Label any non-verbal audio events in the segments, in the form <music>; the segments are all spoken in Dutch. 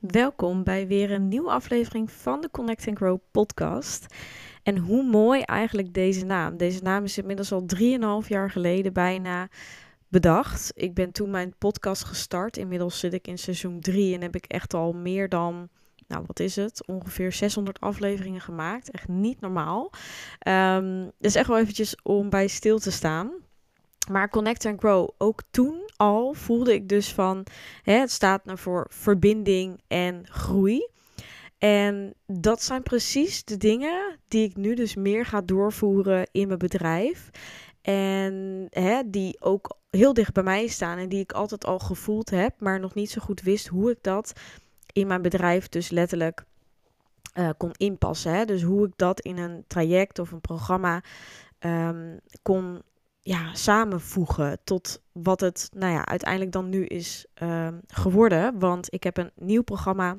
Welkom bij weer een nieuwe aflevering van de Connect and Grow podcast. En hoe mooi eigenlijk deze naam. Deze naam is inmiddels al 3,5 jaar geleden bijna bedacht. Ik ben toen mijn podcast gestart. Inmiddels zit ik in seizoen 3 en heb ik echt al meer dan, nou wat is het, ongeveer 600 afleveringen gemaakt. Echt niet normaal. Um, dus echt wel eventjes om bij stil te staan. Maar Connect and Grow, ook toen al voelde ik dus van, hè, het staat nou voor verbinding en groei. En dat zijn precies de dingen die ik nu dus meer ga doorvoeren in mijn bedrijf. En hè, die ook heel dicht bij mij staan en die ik altijd al gevoeld heb, maar nog niet zo goed wist hoe ik dat in mijn bedrijf dus letterlijk uh, kon inpassen. Hè? Dus hoe ik dat in een traject of een programma um, kon ja, samenvoegen tot wat het nou ja, uiteindelijk dan nu is uh, geworden. Want ik heb een nieuw programma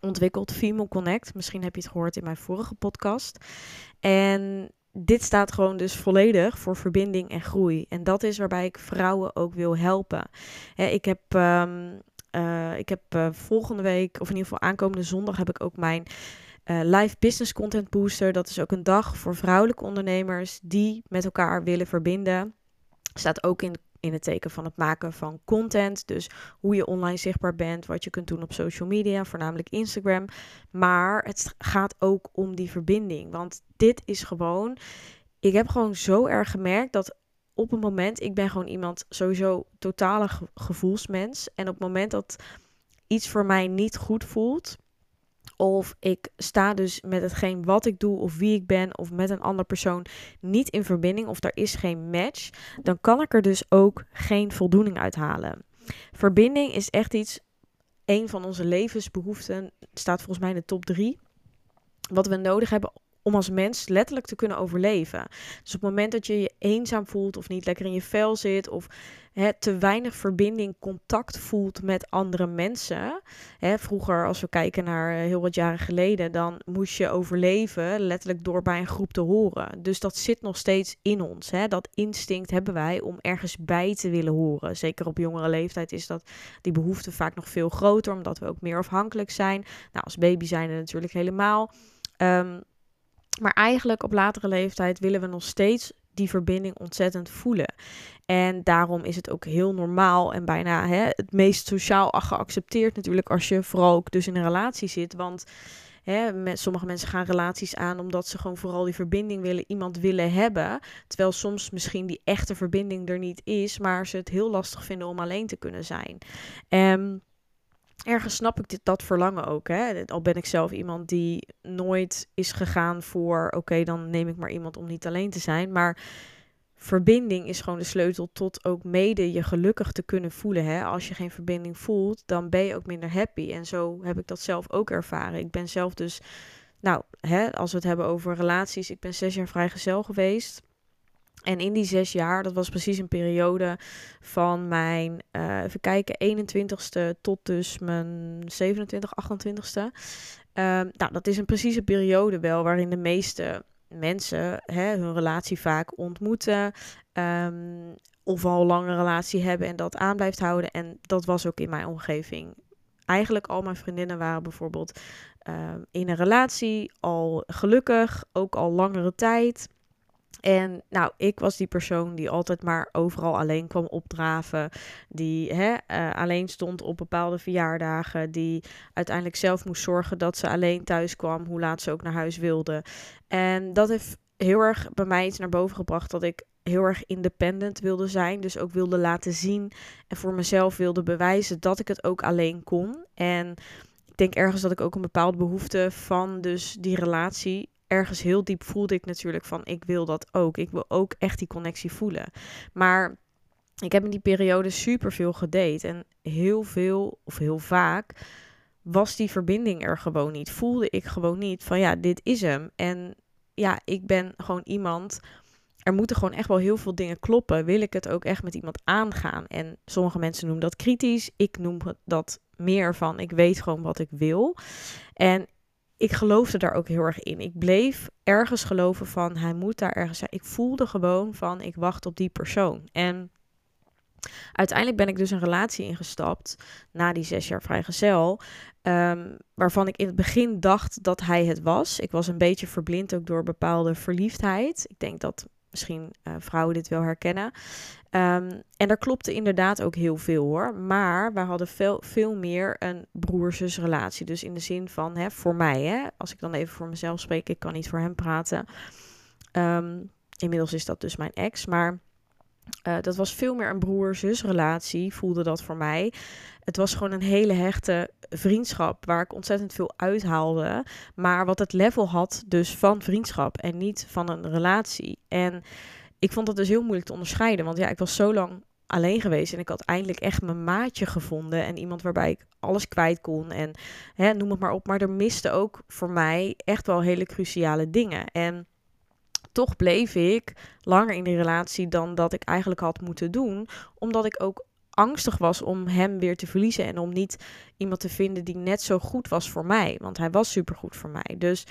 ontwikkeld, Female Connect. Misschien heb je het gehoord in mijn vorige podcast. En dit staat gewoon dus volledig voor verbinding en groei. En dat is waarbij ik vrouwen ook wil helpen. ik heb, um, uh, ik heb uh, volgende week, of in ieder geval aankomende zondag, heb ik ook mijn uh, live Business Content Booster. Dat is ook een dag voor vrouwelijke ondernemers die met elkaar willen verbinden. Staat ook in, in het teken van het maken van content. Dus hoe je online zichtbaar bent, wat je kunt doen op social media, voornamelijk Instagram. Maar het gaat ook om die verbinding. Want dit is gewoon. Ik heb gewoon zo erg gemerkt dat op een moment, ik ben gewoon iemand sowieso totale gevoelsmens. En op het moment dat iets voor mij niet goed voelt, of ik sta dus met hetgeen wat ik doe of wie ik ben of met een andere persoon niet in verbinding of er is geen match, dan kan ik er dus ook geen voldoening uit halen. Verbinding is echt iets, een van onze levensbehoeften, staat volgens mij in de top drie. Wat we nodig hebben om als mens letterlijk te kunnen overleven. Dus op het moment dat je je eenzaam voelt of niet lekker in je vel zit of hè, te weinig verbinding, contact voelt met andere mensen. Hè, vroeger, als we kijken naar eh, heel wat jaren geleden, dan moest je overleven letterlijk door bij een groep te horen. Dus dat zit nog steeds in ons. Hè. Dat instinct hebben wij om ergens bij te willen horen. Zeker op jongere leeftijd is dat die behoefte vaak nog veel groter, omdat we ook meer afhankelijk zijn. Nou, als baby zijn we natuurlijk helemaal. Um, maar eigenlijk op latere leeftijd willen we nog steeds die verbinding ontzettend voelen. En daarom is het ook heel normaal en bijna hè, het meest sociaal geaccepteerd natuurlijk als je vooral ook dus in een relatie zit. Want hè, met, sommige mensen gaan relaties aan omdat ze gewoon vooral die verbinding willen, iemand willen hebben. Terwijl soms misschien die echte verbinding er niet is, maar ze het heel lastig vinden om alleen te kunnen zijn. En ergens snap ik dit, dat verlangen ook. Hè? Al ben ik zelf iemand die nooit is gegaan voor... oké, dan neem ik maar iemand om niet alleen te zijn. Maar verbinding is gewoon de sleutel tot ook mede je gelukkig te kunnen voelen. Hè? Als je geen verbinding voelt, dan ben je ook minder happy. En zo heb ik dat zelf ook ervaren. Ik ben zelf dus... Nou, hè, als we het hebben over relaties... ik ben zes jaar vrijgezel geweest... En in die zes jaar, dat was precies een periode van mijn, uh, even kijken, 21ste tot dus mijn 27, 28ste. Um, nou, dat is een precieze periode wel waarin de meeste mensen hè, hun relatie vaak ontmoeten. Um, of al lange relatie hebben en dat aan blijft houden. En dat was ook in mijn omgeving. Eigenlijk al mijn vriendinnen waren bijvoorbeeld uh, in een relatie, al gelukkig, ook al langere tijd. En nou, ik was die persoon die altijd maar overal alleen kwam opdraven. Die hè, uh, alleen stond op bepaalde verjaardagen. Die uiteindelijk zelf moest zorgen dat ze alleen thuis kwam. Hoe laat ze ook naar huis wilde. En dat heeft heel erg bij mij iets naar boven gebracht. Dat ik heel erg independent wilde zijn. Dus ook wilde laten zien. En voor mezelf wilde bewijzen dat ik het ook alleen kon. En ik denk ergens dat ik ook een bepaalde behoefte van dus die relatie ergens heel diep voelde ik natuurlijk van ik wil dat ook. Ik wil ook echt die connectie voelen. Maar ik heb in die periode super veel gedate en heel veel of heel vaak was die verbinding er gewoon niet. Voelde ik gewoon niet van ja, dit is hem. En ja, ik ben gewoon iemand. Er moeten gewoon echt wel heel veel dingen kloppen. Wil ik het ook echt met iemand aangaan? En sommige mensen noemen dat kritisch. Ik noem dat meer van ik weet gewoon wat ik wil. En ik geloofde daar ook heel erg in. Ik bleef ergens geloven van hij moet daar ergens zijn. Ik voelde gewoon van ik wacht op die persoon. En Uiteindelijk ben ik dus een relatie ingestapt na die zes jaar vrijgezel. Um, waarvan ik in het begin dacht dat hij het was. Ik was een beetje verblind ook door bepaalde verliefdheid. Ik denk dat misschien uh, vrouwen dit wel herkennen. Um, en daar klopte inderdaad ook heel veel hoor. Maar we hadden veel, veel meer een broer-zus-relatie. Dus in de zin van, hè, voor mij, hè, als ik dan even voor mezelf spreek, ik kan niet voor hem praten. Um, inmiddels is dat dus mijn ex. Maar uh, dat was veel meer een broer-zus-relatie, voelde dat voor mij. Het was gewoon een hele hechte vriendschap waar ik ontzettend veel uithaalde. Maar wat het level had dus van vriendschap en niet van een relatie. En ik vond dat dus heel moeilijk te onderscheiden. Want ja, ik was zo lang alleen geweest en ik had eindelijk echt mijn maatje gevonden. En iemand waarbij ik alles kwijt kon en hè, noem het maar op. Maar er miste ook voor mij echt wel hele cruciale dingen. En toch bleef ik langer in die relatie dan dat ik eigenlijk had moeten doen. Omdat ik ook angstig was om hem weer te verliezen en om niet iemand te vinden die net zo goed was voor mij. Want hij was supergoed voor mij. Dus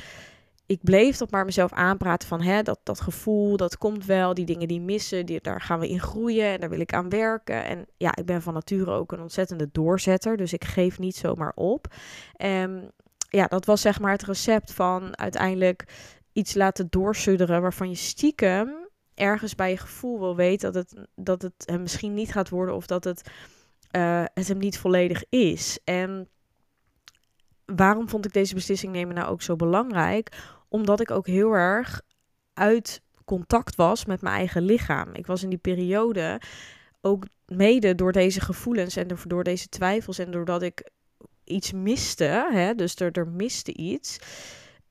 ik bleef dat maar mezelf aanpraten van hè, dat, dat gevoel, dat komt wel. Die dingen die missen, die, daar gaan we in groeien en daar wil ik aan werken. En ja, ik ben van nature ook een ontzettende doorzetter, dus ik geef niet zomaar op. En ja, dat was zeg maar het recept van uiteindelijk iets laten doorsudderen waarvan je stiekem ergens bij je gevoel wil weten dat het, dat het hem misschien niet gaat worden of dat het, uh, het hem niet volledig is. En waarom vond ik deze beslissing nemen nou ook zo belangrijk? Omdat ik ook heel erg uit contact was met mijn eigen lichaam. Ik was in die periode ook mede door deze gevoelens en door deze twijfels en doordat ik iets miste, hè, dus er, er miste iets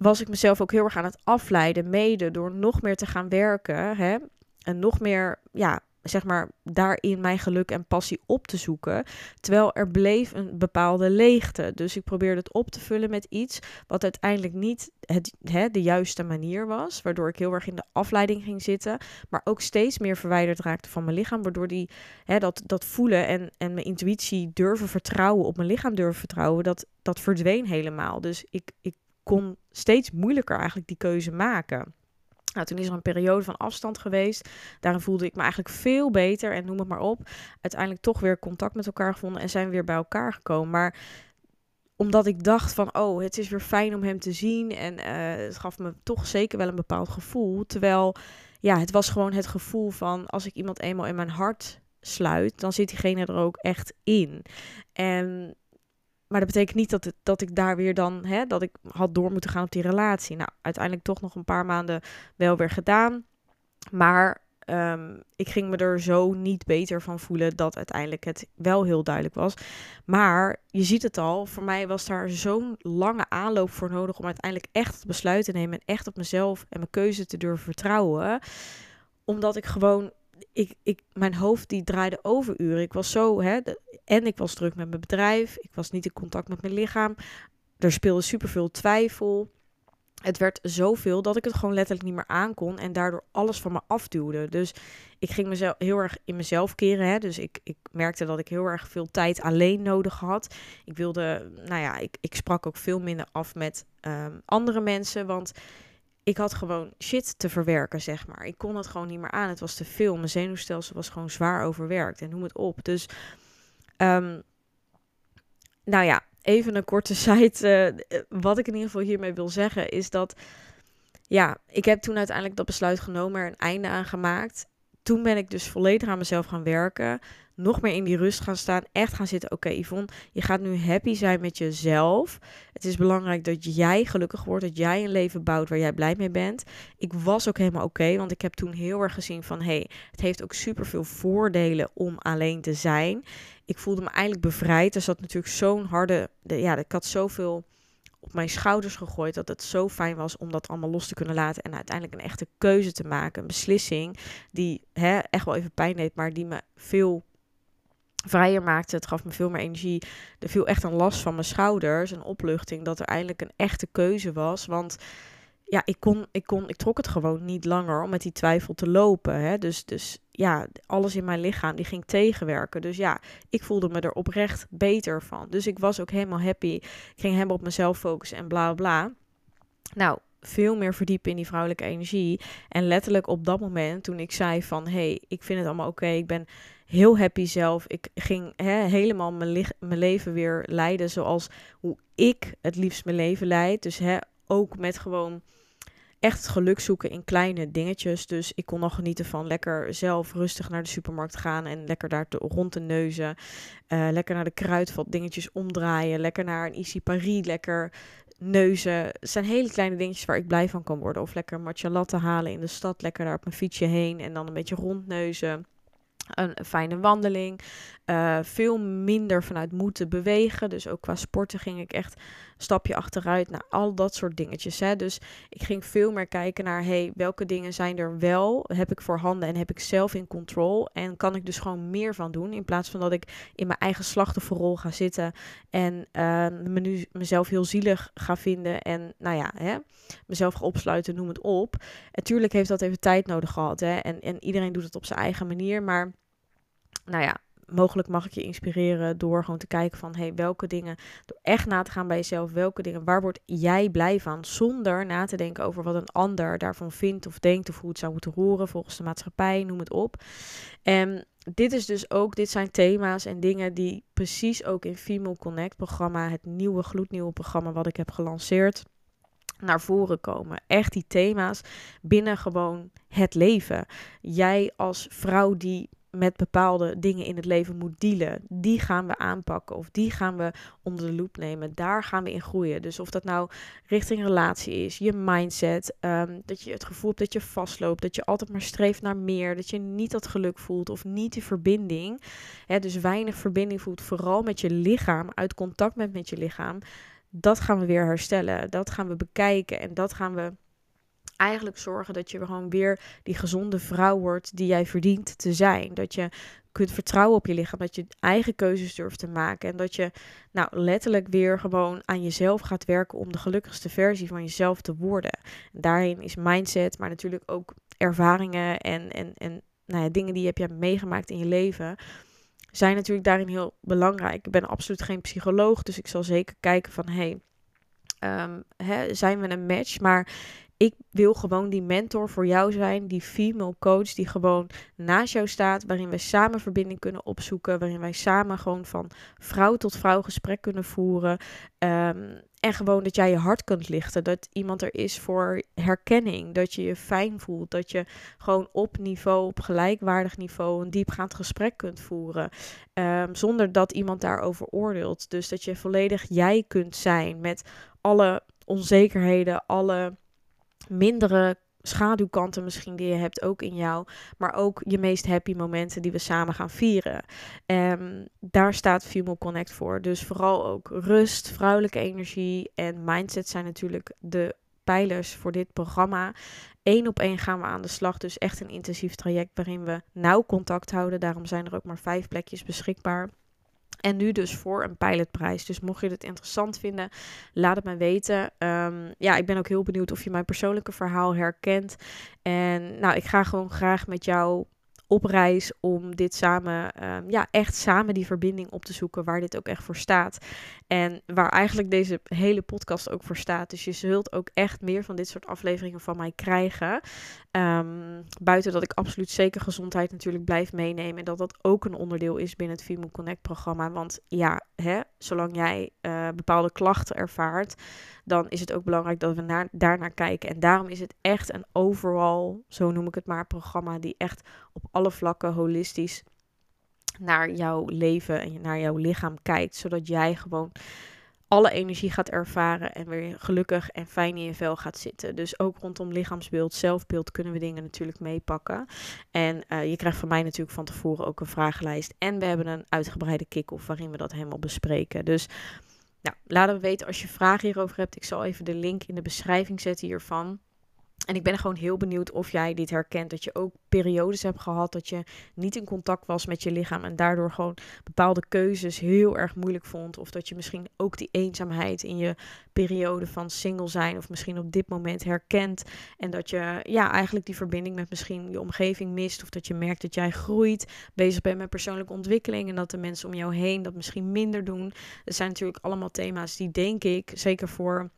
was ik mezelf ook heel erg aan het afleiden, mede door nog meer te gaan werken. Hè? En nog meer, ja, zeg maar, daarin mijn geluk en passie op te zoeken. Terwijl er bleef een bepaalde leegte. Dus ik probeerde het op te vullen met iets wat uiteindelijk niet het, hè, de juiste manier was. Waardoor ik heel erg in de afleiding ging zitten. Maar ook steeds meer verwijderd raakte van mijn lichaam. Waardoor die, hè, dat, dat voelen en, en mijn intuïtie durven vertrouwen, op mijn lichaam durven vertrouwen, dat, dat verdween helemaal. Dus ik, ik kon steeds moeilijker eigenlijk die keuze maken. Nou, toen is er een periode van afstand geweest. Daarin voelde ik me eigenlijk veel beter en noem het maar op. Uiteindelijk toch weer contact met elkaar gevonden en zijn we weer bij elkaar gekomen. Maar omdat ik dacht van, oh, het is weer fijn om hem te zien. En uh, het gaf me toch zeker wel een bepaald gevoel. Terwijl, ja, het was gewoon het gevoel van, als ik iemand eenmaal in mijn hart sluit, dan zit diegene er ook echt in. En maar dat betekent niet dat, dat ik daar weer dan, hè, dat ik had door moeten gaan op die relatie. Nou, uiteindelijk toch nog een paar maanden wel weer gedaan. Maar um, ik ging me er zo niet beter van voelen dat uiteindelijk het wel heel duidelijk was. Maar je ziet het al, voor mij was daar zo'n lange aanloop voor nodig om uiteindelijk echt het besluit te nemen en echt op mezelf en mijn keuze te durven vertrouwen. Omdat ik gewoon ik, ik, mijn hoofd die draaide overuren. Ik was zo, hè, en ik was druk met mijn bedrijf. Ik was niet in contact met mijn lichaam. Er speelde superveel twijfel. Het werd zoveel dat ik het gewoon letterlijk niet meer aankon en daardoor alles van me afduwde. Dus ik ging mezelf heel erg in mezelf keren. Hè? Dus ik, ik merkte dat ik heel erg veel tijd alleen nodig had. Ik wilde, nou ja, ik, ik sprak ook veel minder af met um, andere mensen. Want ik had gewoon shit te verwerken, zeg maar. Ik kon het gewoon niet meer aan. Het was te veel. Mijn zenuwstelsel was gewoon zwaar overwerkt. En noem het op. Dus, um, nou ja, even een korte <laughs> site. Uh, wat ik in ieder geval hiermee wil zeggen is dat... Ja, ik heb toen uiteindelijk dat besluit genomen, er een einde aan gemaakt. Toen ben ik dus volledig aan mezelf gaan werken nog meer in die rust gaan staan. Echt gaan zitten. Oké, Yvonne, je gaat nu happy zijn met jezelf. Het is belangrijk dat jij gelukkig wordt. Dat jij een leven bouwt waar jij blij mee bent. Ik was ook helemaal oké. want ik heb toen heel erg gezien van... hey, het heeft ook super veel voordelen om alleen te zijn. Ik voelde me eigenlijk bevrijd. Er zat natuurlijk zo'n harde... Ja, ik had zoveel op mijn schouders gegooid. Dat het zo fijn was om dat allemaal los te kunnen laten. En uiteindelijk een echte keuze te maken. Een beslissing die hè, echt wel even pijn deed. Maar die me veel vrijer maakte. Het gaf me veel meer energie. Er viel echt een last van mijn schouders. Een opluchting dat er eindelijk een echte keuze was. Want ja, ik, kon, ik, kon, ik trok het gewoon niet langer om met die twijfel te lopen. Hè? Dus, dus ja, alles in mijn lichaam die ging tegenwerken. Dus ja, ik voelde me er oprecht beter van. Dus ik was ook helemaal happy. Ik ging helemaal op mezelf focussen en bla bla. Nou, veel meer verdiepen in die vrouwelijke energie. En letterlijk op dat moment, toen ik zei van... hé, hey, ik vind het allemaal oké, ik ben heel happy zelf. Ik ging hè, helemaal mijn, mijn leven weer leiden zoals hoe ik het liefst mijn leven leid. Dus hè, ook met gewoon echt geluk zoeken in kleine dingetjes. Dus ik kon nog genieten van lekker zelf rustig naar de supermarkt gaan en lekker daar te, rond te neuzen. Uh, lekker naar de kruidvat dingetjes omdraaien. Lekker naar een Easy Paris, lekker neuzen. Het zijn hele kleine dingetjes waar ik blij van kan worden. Of lekker matcha latte halen in de stad, lekker daar op mijn fietsje heen en dan een beetje rondneuzen een fijne wandeling. Uh, veel minder vanuit moeten bewegen. Dus ook qua sporten ging ik echt een stapje achteruit naar al dat soort dingetjes. Hè. Dus ik ging veel meer kijken naar hey, welke dingen zijn er wel, heb ik voor handen en heb ik zelf in control. En kan ik dus gewoon meer van doen. In plaats van dat ik in mijn eigen slachtofferrol ga zitten en uh, me nu mezelf heel zielig ga vinden. En nou ja, hè, mezelf ga opsluiten, noem het op. Natuurlijk heeft dat even tijd nodig gehad. Hè. En, en iedereen doet het op zijn eigen manier. Maar nou ja, mogelijk mag ik je inspireren door gewoon te kijken van hey, welke dingen, door echt na te gaan bij jezelf, welke dingen, waar word jij blij van, zonder na te denken over wat een ander daarvan vindt of denkt of hoe het zou moeten horen volgens de maatschappij, noem het op. En dit is dus ook, dit zijn thema's en dingen die precies ook in Female Connect programma, het nieuwe gloednieuwe programma wat ik heb gelanceerd, naar voren komen. Echt die thema's binnen gewoon het leven. Jij als vrouw die met bepaalde dingen in het leven moet dealen, die gaan we aanpakken of die gaan we onder de loep nemen. Daar gaan we in groeien. Dus of dat nou richting relatie is, je mindset, ehm, dat je het gevoel hebt dat je vastloopt, dat je altijd maar streeft naar meer, dat je niet dat geluk voelt of niet die verbinding. Hè, dus weinig verbinding voelt, vooral met je lichaam, uit contact met, met je lichaam. Dat gaan we weer herstellen. Dat gaan we bekijken en dat gaan we eigenlijk zorgen dat je gewoon weer die gezonde vrouw wordt die jij verdient te zijn. Dat je kunt vertrouwen op je lichaam, dat je eigen keuzes durft te maken en dat je nou letterlijk weer gewoon aan jezelf gaat werken om de gelukkigste versie van jezelf te worden. daarin is mindset, maar natuurlijk ook ervaringen en, en, en nou ja, dingen die heb je meegemaakt in je leven zijn natuurlijk daarin heel belangrijk. Ik ben absoluut geen psycholoog, dus ik zal zeker kijken van hey, um, zijn we een match? Maar ik wil gewoon die mentor voor jou zijn, die female coach die gewoon naast jou staat, waarin wij samen verbinding kunnen opzoeken, waarin wij samen gewoon van vrouw tot vrouw gesprek kunnen voeren. Ehm, en gewoon dat jij je hart kunt lichten, dat iemand er is voor herkenning, dat je je fijn voelt, dat je gewoon op niveau, op gelijkwaardig niveau, een diepgaand gesprek kunt voeren, um, zonder dat iemand daarover oordeelt. Dus dat je volledig jij kunt zijn met alle onzekerheden, alle mindere schaduwkanten misschien die je hebt ook in jou, maar ook je meest happy momenten die we samen gaan vieren. Um, daar staat Female Connect voor. Dus vooral ook rust, vrouwelijke energie en mindset zijn natuurlijk de pijlers voor dit programma. Eén op één gaan we aan de slag. Dus echt een intensief traject waarin we nauw contact houden. Daarom zijn er ook maar vijf plekjes beschikbaar. En nu dus voor een pilotprijs. Dus mocht je het interessant vinden, laat het me weten. Um, ja, ik ben ook heel benieuwd of je mijn persoonlijke verhaal herkent. En nou, ik ga gewoon graag met jou op reis om dit samen, ehm, ja, echt samen die verbinding op te zoeken waar dit ook echt voor staat. En waar eigenlijk deze hele podcast ook voor staat. Dus je zult ook echt meer van dit soort afleveringen van mij krijgen. Ehm, buiten dat ik absoluut zeker gezondheid natuurlijk blijf meenemen. En dat dat ook een onderdeel is binnen het Female Connect programma. Want ja, hè, zolang jij uh, bepaalde klachten ervaart, dan is het ook belangrijk dat we naar, daarnaar kijken. En daarom is het echt een overal, zo noem ik het maar, programma die echt op alle vlakken holistisch naar jouw leven en naar jouw lichaam kijkt. Zodat jij gewoon alle energie gaat ervaren en weer gelukkig en fijn in je vel gaat zitten. Dus ook rondom lichaamsbeeld, zelfbeeld kunnen we dingen natuurlijk meepakken. En uh, je krijgt van mij natuurlijk van tevoren ook een vragenlijst. En we hebben een uitgebreide kick-off waarin we dat helemaal bespreken. Dus nou, laat me weten als je vragen hierover hebt. Ik zal even de link in de beschrijving zetten hiervan. En ik ben gewoon heel benieuwd of jij dit herkent. Dat je ook periodes hebt gehad dat je niet in contact was met je lichaam. En daardoor gewoon bepaalde keuzes heel erg moeilijk vond. Of dat je misschien ook die eenzaamheid in je periode van single zijn. Of misschien op dit moment herkent. En dat je ja, eigenlijk die verbinding met misschien je omgeving mist. Of dat je merkt dat jij groeit. Bezig bent met persoonlijke ontwikkeling. En dat de mensen om jou heen dat misschien minder doen. Dat zijn natuurlijk allemaal thema's die denk ik, zeker voor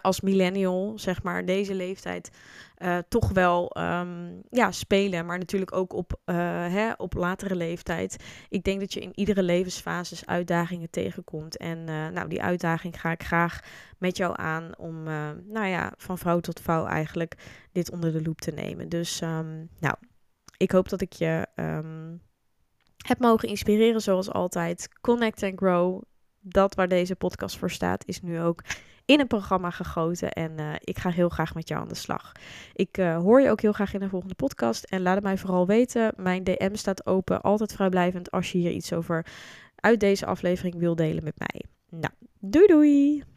als millennial, zeg maar, deze leeftijd uh, toch wel ehm, ja, spelen. Maar natuurlijk ook op, uh, hè, op latere leeftijd. Ik denk dat je in iedere levensfase uitdagingen tegenkomt. En uh, nou, die uitdaging ga ik graag met jou aan om, nou ja, van vrouw tot vrouw eigenlijk dit onder de loep te nemen. Dus um, nou, ik hoop dat ik je um, heb mogen inspireren zoals altijd. Connect and grow. Dat waar deze podcast voor staat, is nu ook in een programma gegoten. En uh, ik ga heel graag met jou aan de slag. Ik uh, hoor je ook heel graag in de volgende podcast. En laat het mij vooral weten. Mijn DM staat open, altijd vrijblijvend als je hier iets over uit deze aflevering wil delen met mij. Nou, doei doei!